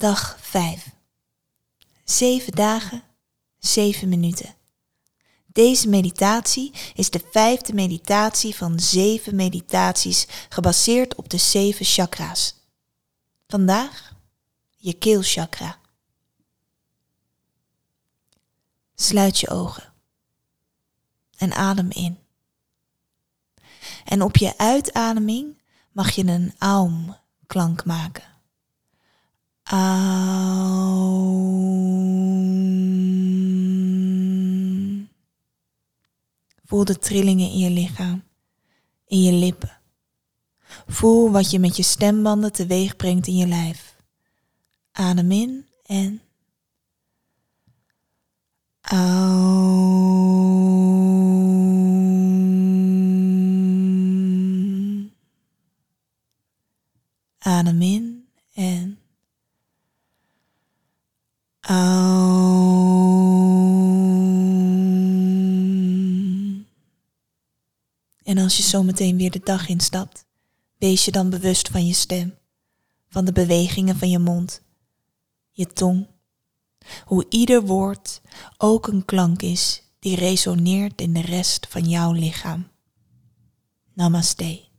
Dag 5. Zeven dagen, zeven minuten. Deze meditatie is de vijfde meditatie van zeven meditaties gebaseerd op de zeven chakra's. Vandaag je keelchakra. Sluit je ogen en adem in. En op je uitademing mag je een aum klank maken. Aum. Voel de trillingen in je lichaam, in je lippen. Voel wat je met je stembanden teweeg brengt in je lijf. Adem in en Aum. Adem in en En als je zometeen weer de dag instapt, wees je dan bewust van je stem, van de bewegingen van je mond, je tong, hoe ieder woord ook een klank is die resoneert in de rest van jouw lichaam. Namaste.